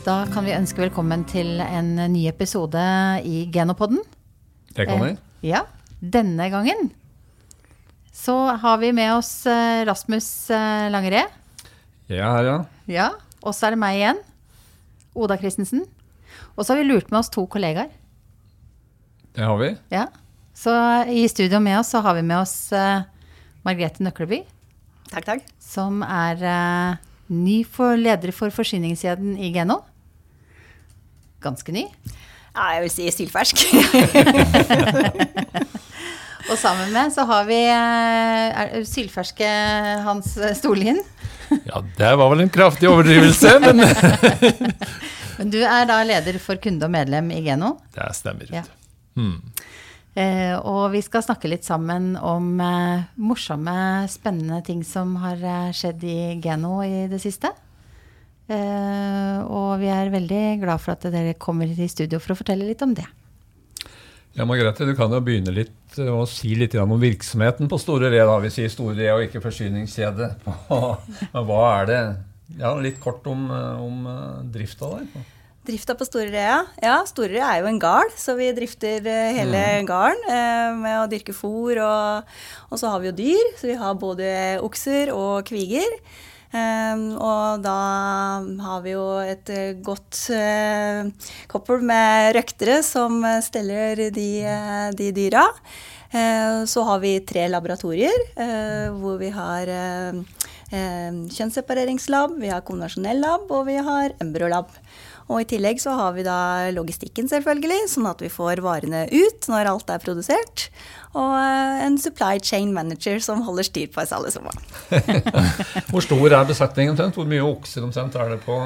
Da kan vi ønske velkommen til en ny episode i Genopodden. Det kan vi. Eh, ja, denne gangen så har vi med oss eh, Rasmus Langeré. Jeg Ja, her, ja. Ja, og så er det meg igjen. Oda Christensen. Og så har vi lurt med oss to kollegaer. Det har vi. Ja. Så i studio med oss så har vi med oss uh, Margrethe Nøkleby, Takk, takk. som er uh, ny for leder for forsyningskjeden i Geno. Ganske ny. Ja, jeg vil si sylfersk. Og sammen med så har vi eh, er- sylferske Hans Storlien. Ja, det var vel en kraftig overdrivelse, men Men du er da leder for kunde og medlem i Geno. Det stemmer. Ja. Hmm. Eh, og vi skal snakke litt sammen om eh, morsomme, spennende ting som har eh, skjedd i Geno i det siste. Eh, og vi er veldig glad for at dere kommer i studio for å fortelle litt om det. Ja, Margrethe, du kan jo begynne litt eh, å si litt om virksomheten på Store Re. da. Vi sier Store Re og ikke forsyningskjede. Men Hva er det? Ja, Litt kort om, eh, om eh, drifta der. Drifta på Storerea. Ja, Storerea er jo en gard, så vi drifter hele garden eh, med å dyrke fôr. Og, og så har vi jo dyr, så vi har både okser og kviger. Eh, og da har vi jo et eh, godt eh, koppel med røktere som eh, steller de, de dyra. Eh, Så har vi tre laboratorier hvor vi har eh, eh, kjønnssepareringslab, vi har konvensjonell lab og vi har embryolab. Og i tillegg så har vi da logistikken selvfølgelig, sånn at vi får varene ut når alt er produsert. Og eh, en supply chain manager som holder styr på oss alle sammen. Hvor stor er besetningen omtrent? Hvor mye okser omtrent er det på?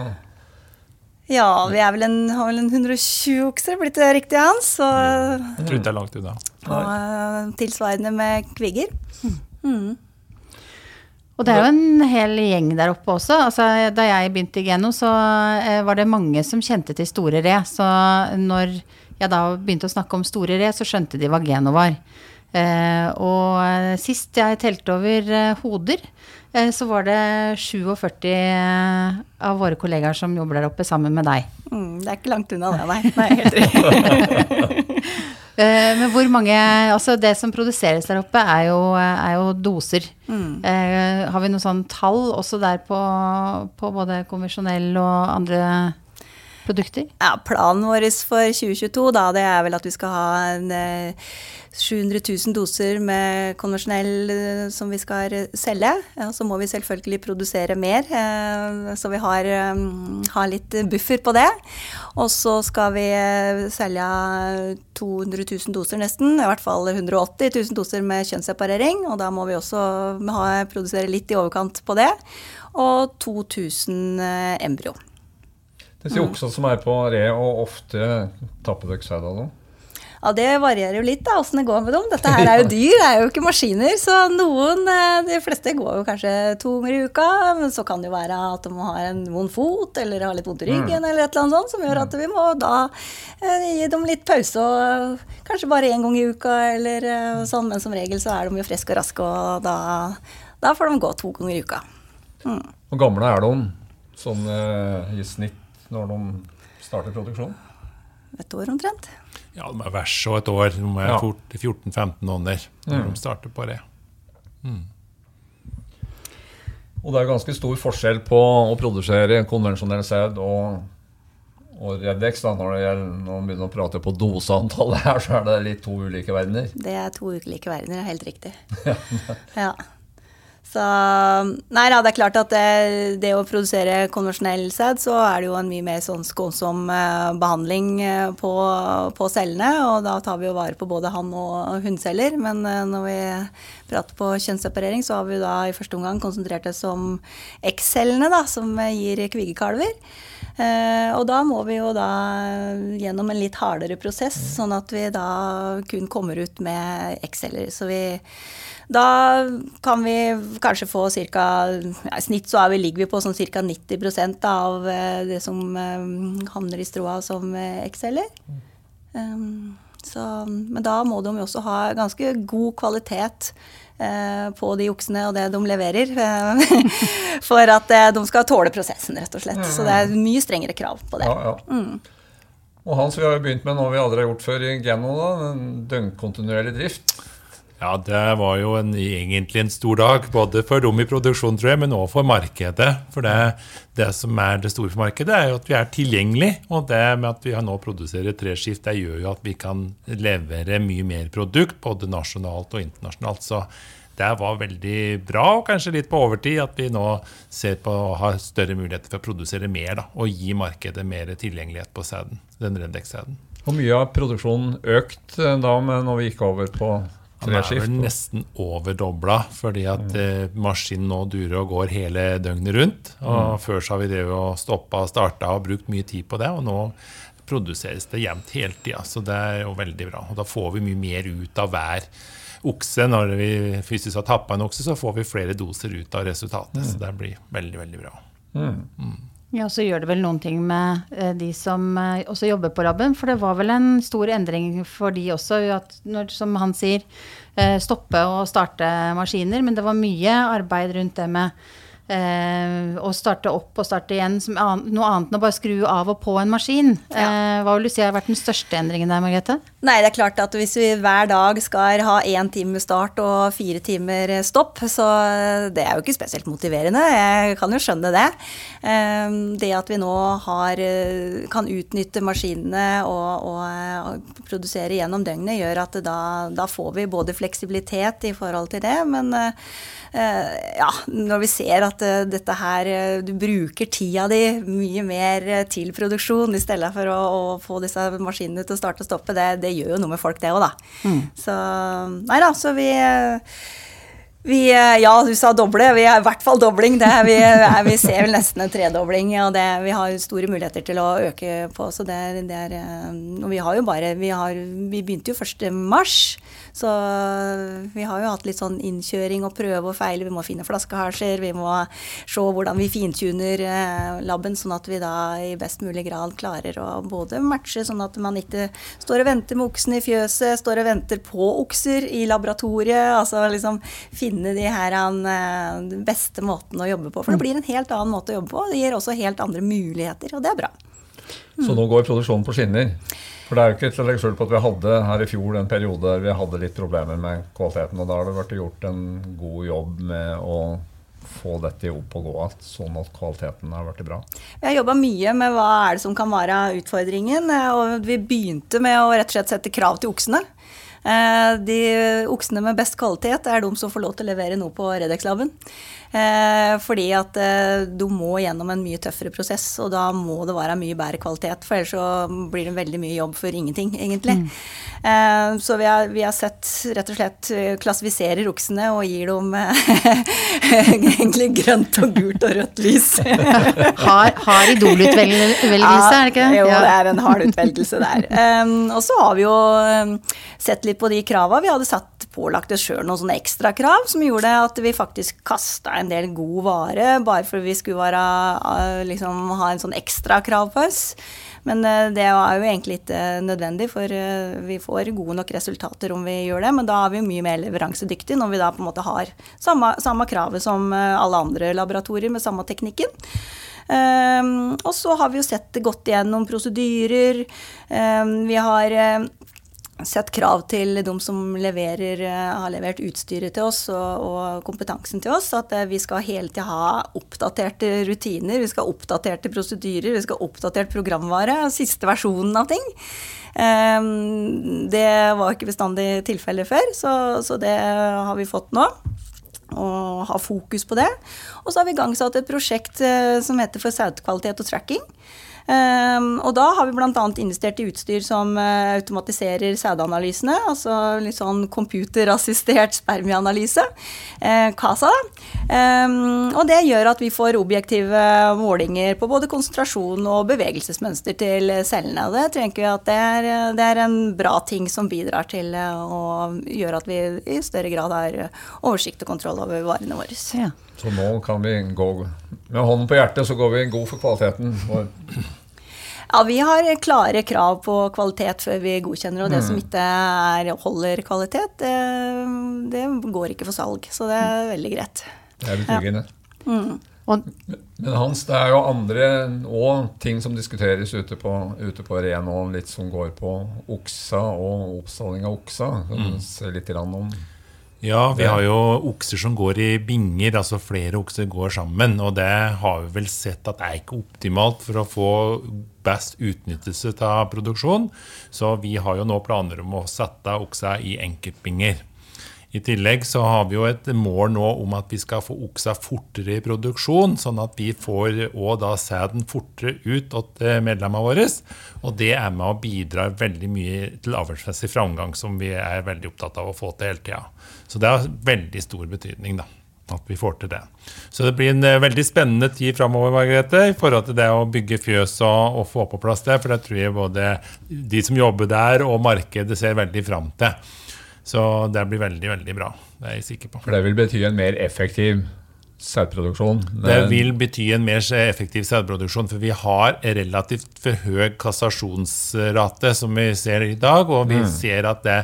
Ja, vi er vel en, har vel en 120 okser, blitt det riktig hans. Og, Jeg tror ikke det er langt unna. og eh, tilsvarende med kvigger. Mm. Og det er jo en hel gjeng der oppe også. Altså, da jeg begynte i Geno, så eh, var det mange som kjente til Store Re. Så når jeg da begynte å snakke om Store Re, så skjønte de hva Geno var. Eh, og eh, sist jeg telte over hoder, så var det 47 av våre kollegaer som jobber der oppe sammen med deg. Mm, det er ikke langt unna det, nei. nei helt men hvor mange Altså, det som produseres der oppe, er jo, er jo doser. Mm. Eh, har vi noe sånn tall også der på, på både konvensjonell og andre produkter? Ja, Planen vår for 2022 da, det er vel at vi skal ha en, eh, 700 000 doser med konvensjonell eh, som vi skal eh, selge. Ja, så må vi selvfølgelig produsere mer, eh, så vi har, eh, har litt buffer på det. Og så skal vi eh, selge 200 000 doser nesten, i hvert fall 180 000 doser med kjønnsseparering. Og da må vi også ha, produsere litt i overkant på det. Og 2000 eh, embryo. Det mm. oksene som er på re, og ofte tapper dere sau da? Ja, Det varierer jo litt da, åssen det går med dem. Dette her er jo dyr, det er jo ikke maskiner. Så noen, eh, de fleste går jo kanskje to ganger i uka. Men så kan det jo være at de har en vond fot eller har litt vondt i ryggen eller et eller annet sånt, som gjør at vi må da eh, gi dem litt pause. og Kanskje bare én gang i uka eller eh, sånn, men som regel så er de jo friske og raske, og da, da får de gå to ganger i uka. Mm. Gamle er de sånn eh, i snitt når de starter produksjonen? Et år omtrent. Ja, de er vers og et år. De er Ja. 14-15 ånder når Mm. de starter på det. Og det er ganske stor forskjell på å produsere konvensjonell sæd og, og Redex. Da, når, det gjelder, når man begynner å prate på doseantallet her, så er det litt to ulike verdener. Det er to ulike verdener, det er helt riktig. ja. Så Nei da, det er klart at det, det å produsere konvensjonell sæd, så er det jo en mye mer sånn skånsom eh, behandling eh, på, på cellene. Og da tar vi jo vare på både hann- og hunnceller. Men eh, når vi prater på kjønnsseparering, så har vi da i første omgang konsentrert oss om X-cellene, da, som gir kvigekalver. Og da må vi jo da gjennom en litt hardere prosess, sånn at vi da kun kommer ut med X-celler. Så vi da kan vi kanskje få ca. Ja, I snitt så er vi, ligger vi på sånn ca. 90 av eh, det som eh, havner i stråa som eh, X-celler. Um, Så, men da må de jo også ha ganske god kvalitet eh, på de oksene og det de leverer. for at eh, de skal tåle prosessen, rett og slett. Så det er mye strengere krav på det. Ja, ja. Og Hans, vi har jo begynt med noe vi aldri har gjort før i Geno, da, døgnkontinuerlig drift. Ja, det var jo en, egentlig en stor dag, både for dem i produksjon, tror jeg, men også for markedet. For det, det som er det store for markedet, er jo at vi er tilgjengelig. Og det med at vi har nå produserer treskift, det gjør jo at vi kan levere mye mer produkt, både nasjonalt og internasjonalt. Så det var veldig bra, og kanskje litt på overtid, at vi nå ser på å ha større muligheter for å produsere mer da, og gi markedet mer tilgjengelighet på sæden, den Rendex-sæden. Hvor mye har produksjonen økt eh, da når vi gikk over på Han er vel nesten overdobla, fordi at eh, maskinen nå durer og går hele døgnet rundt. Og Før så har vi drevet og stoppa og starta og brukt mye tid på det, og nå produseres det jevnt hele tida. Så det er jo veldig bra. Og da får vi mye mer ut av hver okse. Når vi fysisk har tappa en okse, så får vi flere doser ut av resultatet. Så det blir veldig, veldig bra. Ja, så gjør det vel noen ting med eh, de som eh, også jobber på laben. For det var vel en stor endring for de også, at når, som han sier, eh, stoppe og starte maskiner. Men det var mye arbeid rundt det med eh, å starte opp og starte igjen. Noe annet enn å bare skru av og på en maskin. Eh, hva vil du si har vært den største endringen der, Margrethe? Nei, det er klart at hvis vi hver dag skal ha én time start og fire timer stopp, så det er jo ikke spesielt motiverende. Jeg kan jo skjønne det. Ehm, Det at vi nå har, eh, kan utnytte maskinene og, og og, produsere gjennom døgnet, gjør at da, da får vi både fleksibilitet i forhold til det, men eh, eh, ja, når vi ser at eh, dette her eh, Du bruker tida di mye mer eh, til produksjon i stedet for å, å få disse maskinene til å starte og stoppe, det, det gjør jo noe med folk, det òg, da. Så nei da, så vi vi, eh, ja, du sa doble. Vi er i hvert fall dobling. Det vi, vi ser vel nesten en tredobling. Og det, vi har store muligheter til å øke på. Så det, det er, eh, og vi har jo bare vi, har, vi begynte jo 1. mars. Så vi har jo hatt litt sånn innkjøring og prøve og feile. Vi må finne flaskehalser. Vi må se hvordan vi fintuner eh, laben, sånn at vi da i best mulig grad klarer å både matche, sånn at man ikke står og venter med oksen i fjøset, står og venter på okser i laboratoriet. Altså liksom finne de her eh, den beste måten å jobbe på. For det blir en helt annen måte å jobbe på. Det gir også helt andre muligheter, og det er bra. Så nå går produksjonen på skinner. For det er jo ikke til å legge skjul på at vi hadde her i fjor en periode der vi hadde litt problemer med kvaliteten. Og da har det vært gjort en god jobb med å få dette opp og gå igjen, sånn at kvaliteten har blitt bra. Vi har jobba mye med hva er det som kan være utfordringen. eh, Og vi begynte med å rett og slett sette krav til oksene. Eh, De oksene med best kvalitet er de som får lov til å levere noe på Redex-laben. Eh, Fordi at eh, du må gjennom en mye tøffere prosess, og da må det være mye bedre kvalitet. For ellers så blir det veldig mye jobb for ingenting, egentlig. Eh, Så vi har, vi har sett rett og slett klassifiserer oksene og gir dem egentlig grønt og gult og rødt lys. Har, har idolutvelgelse, er det ikke det? Jo, Ja. det er en hard utvelgelse der. Og så har vi jo sett litt på de krava. Vi hadde satt pålagt oss sjøl noen sånne ekstrakrav som gjorde at vi faktisk kasta en del god vare bare for vi skulle være, uh, liksom, ha en sånn ekstra krav på oss. Men uh, det er jo egentlig ikke nødvendig, for vi får gode nok resultater om vi gjør det. Men da er vi mye mer leveransedyktige når vi da på en måte har samme, samme kravet som alle andre laboratorier med samme teknikken. Um, og så har vi jo sett det godt igjennom prosedyrer. Um, vi har sett krav til de som leverer, uh, har levert utstyret til oss og, og kompetansen til oss. At uh, vi skal hele tida ha oppdaterte rutiner, vi skal ha oppdaterte prosedyrer, vi skal ha oppdatert programvare. Siste versjonen av ting. Um, det var ikke bestandig tilfellet før, så, så det har vi fått nå og ha fokus på det. Og så har vi igangsatt et prosjekt eh, som heter for sautkvalitet og tracking. Um, og da har vi bl.a. investert i utstyr som eh, automatiserer sædanalysene. Altså litt sånn computerassistert spermieanalyse. eh, CASA. Um, og det gjør at vi får objektive målinger på både konsentrasjon og bevegelsesmønster til cellene. Og det tenker vi at det er, det er en bra ting som bidrar til eh, å gjøre at vi i større grad har oversikt og kontroll over varene våre. Ja. Så nå kan vi gå med hånden på hjertet, så går vi god for kvaliteten. vår. Ja, vi har klare krav på kvalitet før vi godkjenner, og det som ikke er, holder kvalitet, det, det, går ikke for salg. Så det er veldig greit. Det er betryggende. Ja. Mm. Men Hans, det er jo andre òg ting som diskuteres ute på, ute på Re nå, litt som går på oksa og oppstalling av oksa. Kan du se litt om ja, vi har jo okser som går i binger, altså flere okser går sammen. Og det har vi vel sett at det er ikke optimalt for å få best utnyttelse av produksjon. Så vi har jo nå planer om å sette oksa i enkeltbinger. I tillegg så har vi jo et mål nå om at vi skal få oksa fortere i produksjon, sånn at vi får og sæden fortere ut til medlemmene våre. Og det er med å bidra veldig mye til avlsmessig framgang, som vi er veldig opptatt av å få til hele tida. Så det har veldig stor betydning, da. At vi får til det. Så det blir en eh, veldig spennende tid framover Margrethe, i forhold til det å bygge fjøs og, og få på plass det. For det tror jeg både de som jobber der og markedet ser veldig fram til. Så det blir veldig, veldig bra. Det er jeg sikker på. For det vil bety en mer effektiv sædproduksjon? Det vil bety en mer effektiv sædproduksjon, for vi har relativt for høy kassasjonsrate, som vi ser i dag. Og vi mm. ser at det,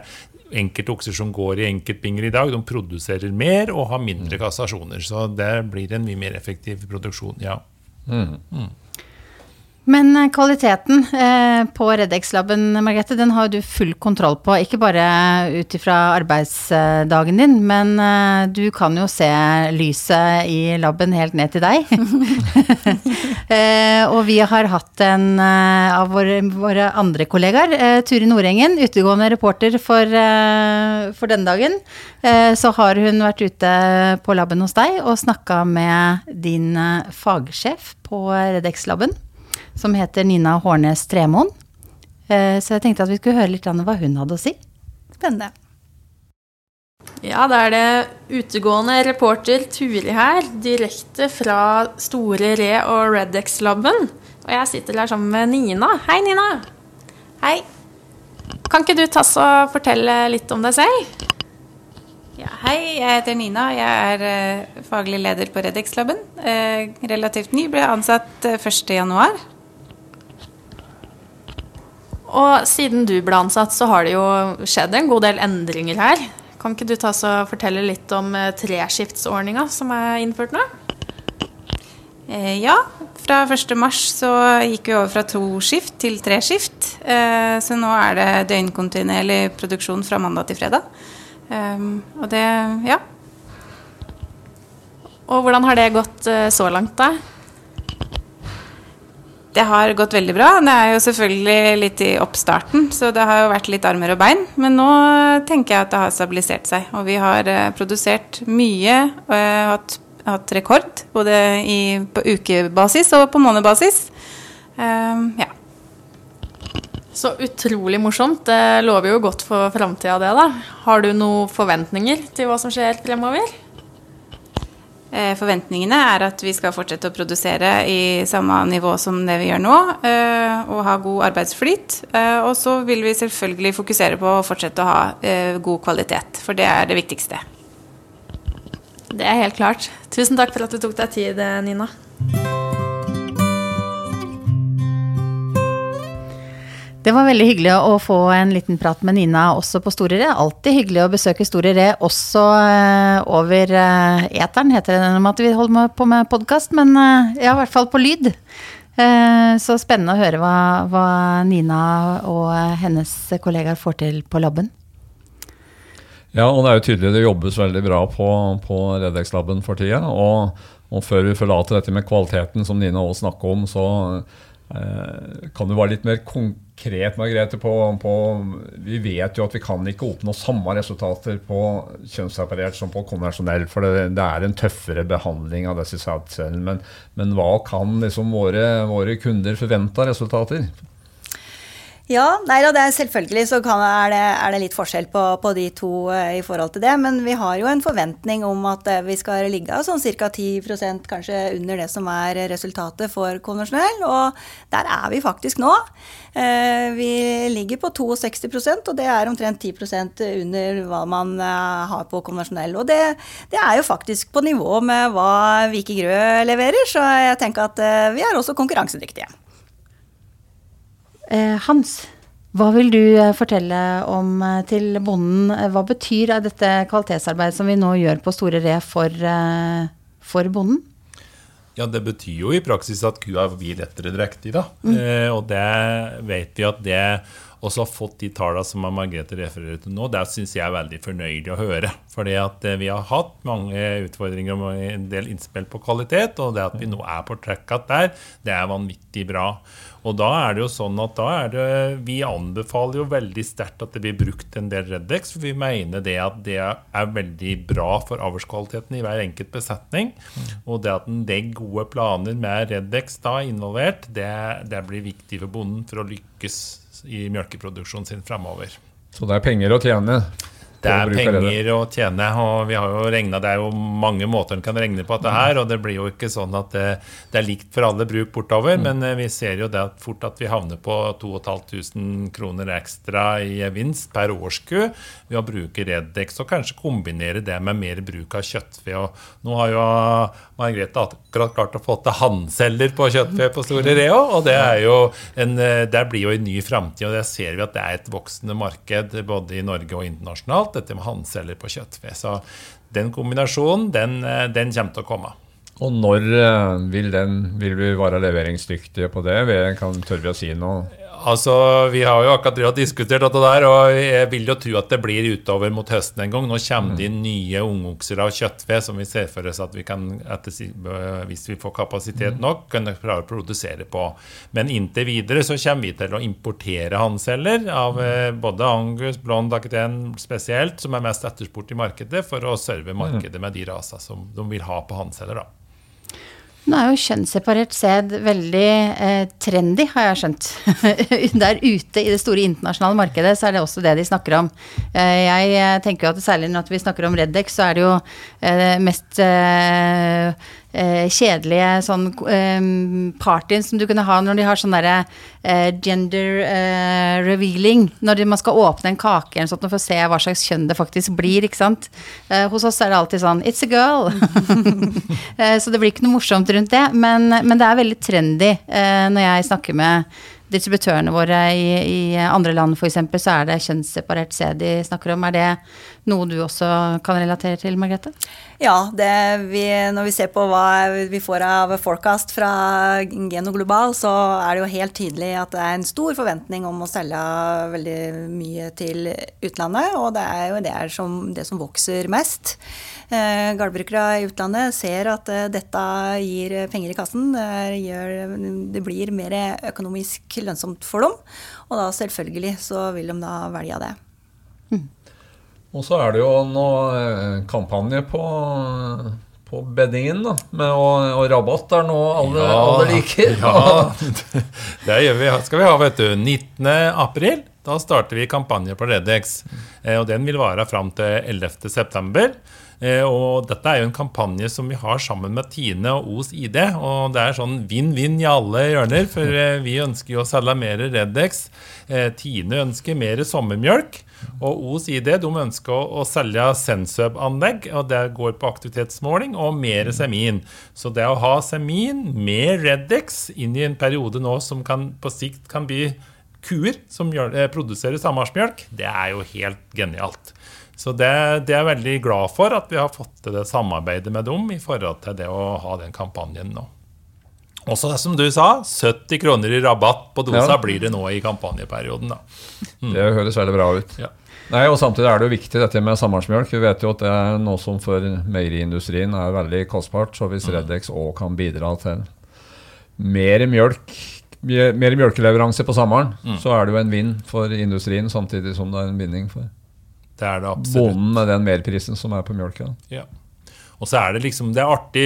enkelte okser som går i enkeltbinger i dag, de produserer mer og har mindre mm. kassasjoner. Så det blir en mye mer effektiv produksjon, ja. Mm. Mm. Men eh, kvaliteten eh, på Redex-laben, Margrethe, den har du full kontroll på. Ikke bare ut ifra arbeidsdagen din, men eh, du kan jo se lyset i laben helt ned til deg. og vi har hatt en av våre, våre, andre kollegaer, Turi Nordengen, utegående reporter for, for denne dagen. så har hun vært ute på laben hos deg og snakka med din fagsjef på Redex-laben som heter Nina Hårnes Tremoen. Eh, så jeg tenkte at vi skulle høre litt hva hun hadde å si. Spennende. Ja, da er det utegående reporter Turi her, direkte fra Store Re og Redex-laben. Og jeg sitter her sammen med Nina. Hei, Nina. Hei. Kan ikke du ta og fortelle litt om deg selv? Ja, hei, jeg heter Nina. Jeg er uh, faglig leder på Redex-laben. Uh, relativt ny, ble ansatt uh, 1.1. Og siden du ble ansatt, så har det jo skjedd en god del endringer her. Kan ikke du ta og fortelle litt om eh, treskiftsordninga som er innført nå? Eh, ja, fra 1.3 så gikk vi over fra to skift til tre skift. Eh, så nå er det døgnkontinuerlig produksjon fra mandag til fredag. Og det ja. Og hvordan har det gått så langt, da? Det har gått veldig bra. Det er jo selvfølgelig litt i oppstarten, så det har jo vært litt armer og bein. Men nå tenker jeg at det har stabilisert seg. Og vi har uh, produsert mye og hatt, hatt, rekord. Både i, på ukebasis og på månedbasis. Uh, ja. Så utrolig morsomt. Det lover jo godt for framtida, det, da. Har du noen forventninger til hva som skjer fremover? Eh, forventningene er at vi skal fortsette å produsere i samme nivå som det vi gjør nå, eh, og ha god arbeidsflyt. Eh, og så vil vi selvfølgelig fokusere på å fortsette å ha god kvalitet, for det er det viktigste. Det er helt klart. Tusen takk for at du tok deg tid, Nina. Det var veldig hyggelig å få en liten prat med Nina også på Store Re. Alltid hyggelig å besøke Store Re også eh, over eh, eteren, heter det om at vi holder på med podkast, men eh, ja, i hvert fall på lyd. Så spennende å høre hva, hva Nina og hennes kollegaer får til på laben. Ja, og det er jo tydelig det jobbes veldig bra på, på Redex-laben for tida. Og, og, før vi forlater dette med kvaliteten, som Nina også snakker om, så eh, kan du være litt mer konkret konkret, Margrethe, på, på, Vi vet jo at vi kan ikke oppnå samme resultater på kjønnsoperert som på konvensjonell, for det, det, er en tøffere behandling av disse sædcellene. Men, men, hva kan liksom våre, våre kunder forvente av resultater? Ja, nei da, det er selvfølgelig så kan, er, det, er, det, litt forskjell på, på de to uh, i forhold til det. Men vi har jo en forventning om at uh, vi skal ligge sånn ca. 10% kanskje under det som er resultatet for konvensjonell. Og der er vi faktisk nå. Uh, vi ligger på 62% og det er omtrent 10% under hva man har på konvensjonell. Og det, det, er jo faktisk på nivå med hva Vike Grø leverer, så jeg tenker at vi er også konkurransedyktige. Eh, Hans, hva vil du eh, fortelle om eh, til bonden? Hva betyr dette kvalitetsarbeidet som vi nå gjør på Store Re for, for bonden? Ja, Det betyr jo i praksis at kua blir lettere drektig. da. Eh, og det vet vi at det også har fått de tallene som Margrethe refererer til nå, det syns jeg er veldig fornøyelig å høre. Fordi at vi har hatt mange utfordringer og en del innspill på kvalitet, og det at vi nå er på track der, det er vanvittig bra. Og da er det jo sånn at da er det Vi anbefaler jo veldig sterkt at det blir brukt en del Reddex, for vi mener det at det er veldig bra for avlskvaliteten i hver enkelt besetning. Og det at en legger gode planer med Reddex da involvert, det, det blir viktig for bonden for å lykkes i melkeproduksjonen sin fremover. Så det er penger å tjene? Det er penger å tjene, og vi har jo regnet, det er jo mange måter en kan regne på dette her, og det blir jo ikke sånn at det, det er likt for alle bruk bortover, men eh, vi ser jo det at fort at vi havner på 2500 kroner ekstra i gevinst per årsku ved å bruke Redex, og kanskje kombinere det med mer bruk av kjøttfe. Og nå har jo Margrethe akkurat klart å få til handceller på kjøttfe på Store Reo, og det er jo en, eh, det blir jo en ny framtid, og det ser vi at det er et voksende marked både i Norge og internasjonalt, dette med hannceller på kjøttfe. Så den kombinasjonen, den, eh, den kommer til å komme. Og når eh, vil, den, vil vi være leveringsdyktige på det? Kan, tør vi å si noe? Altså, Vi har jo akkurat diskutert dette der, og jeg vil jo tro at det blir utover mot høsten en gang. Nå kommer det inn nye ungokser av kjøttfe som vi ser for oss at vi kan, øh, hvis vi får kapasitet nok, kunne klare å produsere på. Men inntil videre så kommer vi til å importere handceller av eh, både Angus, Blond Aquitaine spesielt, som er mest etterspurt i markedet, for å serve markedet med de raser som de vil ha på handceller. da. Nå er jo kjønnsseparert sæd veldig eh, trendy, har jeg skjønt. Der ute i det store internasjonale markedet så er det også det de snakker om. Eh, jeg tenker jo at særlig når vi snakker om Reddex, så er det jo eh, mest eh, kjedelige sånn eh, partyen som du kunne ha når de har sånn derre eh, gender eh, revealing. Når man skal åpne en kake sånt for å se hva slags kjønn det faktisk blir, ikke sant. Eh, hos oss er det alltid sånn It's a girl. Eh, Så det blir ikke noe morsomt rundt det. Men, men det er veldig trendy eh, når jeg snakker med distributørene våre i, i andre land f.eks., så er det kjønnsseparert sæd de snakker om. Er det noe du også kan relatere til, Margrethe? Ja, det vi, når vi ser på hva vi får av forecast fra Geno Global, så er det jo helt tydelig at det er en stor forventning om å selge veldig mye til utlandet, og det er jo det, er som, det som vokser mest. Eh, Gårdbrukere i utlandet ser at eh, dette gir penger i kassen. Det, gjør, det blir mer økonomisk lønnsomt for dem, og da selvfølgelig så vil de da velge det. Og så er det jo noe eh, kampanje på, på beddingen, da. Med å, og rabatt er noe alle, alle liker. Ja, det vi. skal vi ha, vet du. 19. april. Da starter vi kampanje på Redex. Eh, og den vil vare fram til 11. september. Eh, Og dette er jo en kampanje som vi har sammen med Tine og Os ID. Og det er sånn vinn-vinn i alle hjørner, for eh, vi ønsker jo å selge mer Redex. Eh, Tine ønsker mer sommermjølk. Og Os ID de ønsker å, selge Sensub-anlegg, og det går på aktivitetsmåling, og mer semin. Så det å ha semin med Redex inn i en periode nå som kan, på sikt kan bli kuer som produserer sammarsmjølk, det er jo helt genialt. Så det, det er jeg veldig glad for at vi har fått til det samarbeidet med dem i forhold til det å ha den kampanjen nå. Også som du sa, 70 kroner i rabatt på dosa Ja. blir det nå i kampanjeperioden. da. Det høres veldig bra ut. Ja. Nei, og Samtidig er det jo viktig dette med samarbeidsmjølk. Vi vet jo at det er noe som for meieriindustrien er veldig kostbart. Så hvis Redex òg kan bidra til mer mjølk, mer mjølkeleveranse på sommeren, så er det jo en vinn for industrien, samtidig som det er en vinning for Det er det absolutt. bonden med den merprisen som er på mjølka. Ja. Og så er det liksom, det er artig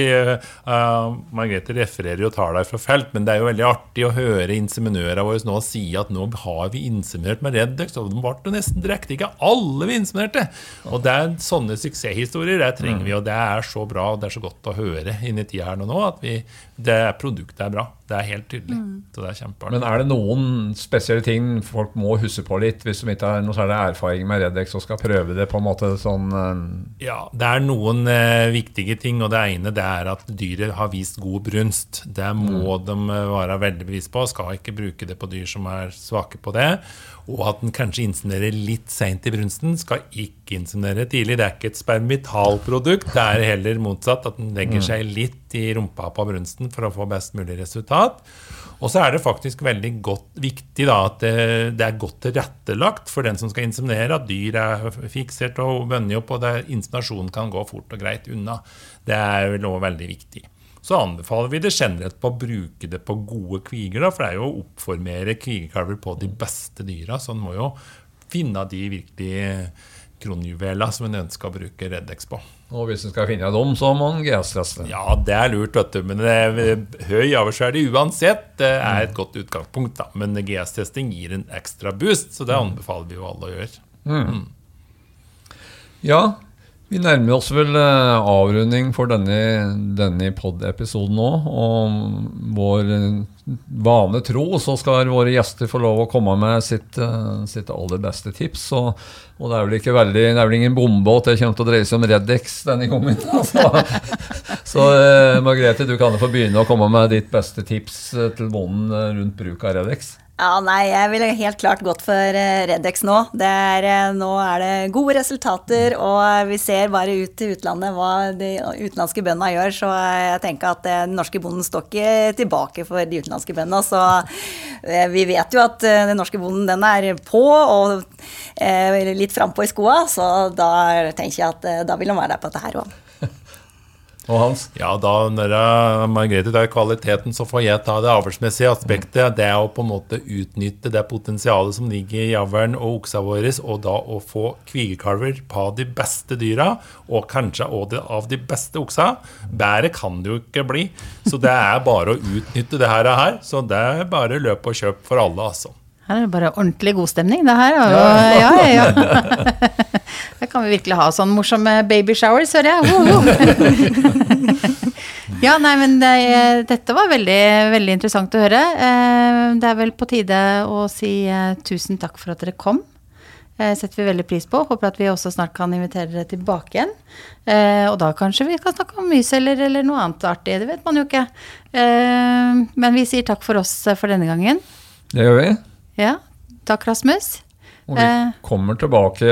uh, Margrethe refererer jo tallene fra felt, men det er jo veldig artig å høre inseminørene våre nå si at nå har vi inseminert med Reddux, og de ble nesten direkte. Ikke alle vi inseminerte. Og det er sånne suksesshistorier det trenger vi, og det er så bra og det er så godt å høre inn i tida her nå at vi, det produktet er bra. Det er helt tydelig. Så det er kjempeartig. Men er det noen spesielle ting folk må huske på litt, hvis de ikke har noe særlig erfaring med Redex og skal prøve det på en måte sånn eh, Ja, det er noen eh, viktige ting. og Det ene det er at dyret har vist god brunst. Det må de eh, være veldig bevisst på. Skal ikke bruke det på dyr som er svake på det. Og at den kanskje inseminerer litt seint i brunsten. Skal ikke inseminere tidlig. Det er ikke et spermitalprodukt. Det er heller motsatt. At den legger seg litt i rumpa på brunsten for å få best mulig resultat. Og så er det faktisk veldig godt, viktig da, at det, det, er godt tilrettelagt for den som skal inseminere, at dyr er fiksert og bundet opp, og inseminasjonen kan gå fort og greit unna. Det er vel også veldig viktig. Så anbefaler vi det generelt på å bruke det på gode kviger, da, for det er jo å oppformere kvigekalver på de beste dyra. Så en må jo finne de virkelig kronjuveler som en ønsker å bruke Reddex på. Og hvis en skal finne dem, så må en GS-teste. Ja, det er lurt, vet du. Men det, høy avlsverdi uansett det er et godt utgangspunkt. da. Men GS-testing gir en ekstra boost, så det anbefaler vi jo alle å gjøre. Mm. Ja, vi nærmer oss vel eh, avrunding for denne, denne pod-episoden nå. Og vår vane tro så skal våre gjester få lov å komme med sitt, eh, sitt aller beste tips. Og, og, det er vel ikke veldig, det er vel ingen bombe at det kommer til å dreie seg om Redex denne gangen. Så, så eh, Margrethe, du kan jo få begynne å komme med ditt beste tips til bonden rundt bruk av Redex. Ja, nei, jeg ville helt klart gått for eh, Redex nå. Er, eh, nå er det gode resultater, og vi ser bare ut til utlandet hva de utenlandske bøndene gjør. Så jeg tenker at eh, den norske bonden står ikke tilbake for de utenlandske bøndene. Så vi vet jo at den norske bonden den er på og litt frampå i skoa, så da tenker jeg at da vil han være der på dette her òg. Og Hans? Ja, da når Margrethe tar kvaliteten, så får jeg ta det avlsmessige aspektet. Det er å på en måte utnytte det potensialet som ligger i javlen og oksa våre, og da å få kvigekalver på de beste dyra, og kanskje også av de beste oksa. Bedre kan det jo ikke bli. Så det er bare å utnytte det her. Så det er bare løp og kjøp for alle, altså. Her er det bare ordentlig god stemning, det her. Og, ja, ja, ja. Her kan vi virkelig ha sånn morsomme babyshowers, hører jeg. ja, nei, men det, dette var veldig, veldig interessant å høre. Eh, det er vel på tide å si eh, tusen takk for at dere kom. Det eh, setter vi veldig pris på. Håper at vi også snart kan invitere dere tilbake igjen. Og da kanskje vi kan snakke om myceller eller noe annet artig. Det vet man jo ikke. Men vi sier takk for oss for denne gangen. Det gjør vi. Ja. Takk, Rasmus. Og vi eh, kommer tilbake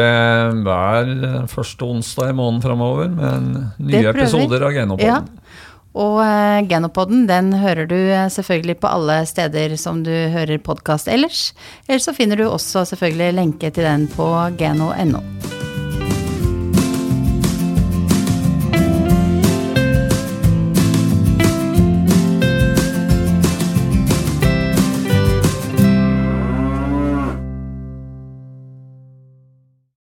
hver første onsdag i måneden framover med nye episoder av Genopodden. Ja. Og uh, Genopodden den hører du uh, selvfølgelig på alle steder som du hører podkast ellers. Eller så finner du også selvfølgelig lenke til den på geno.no.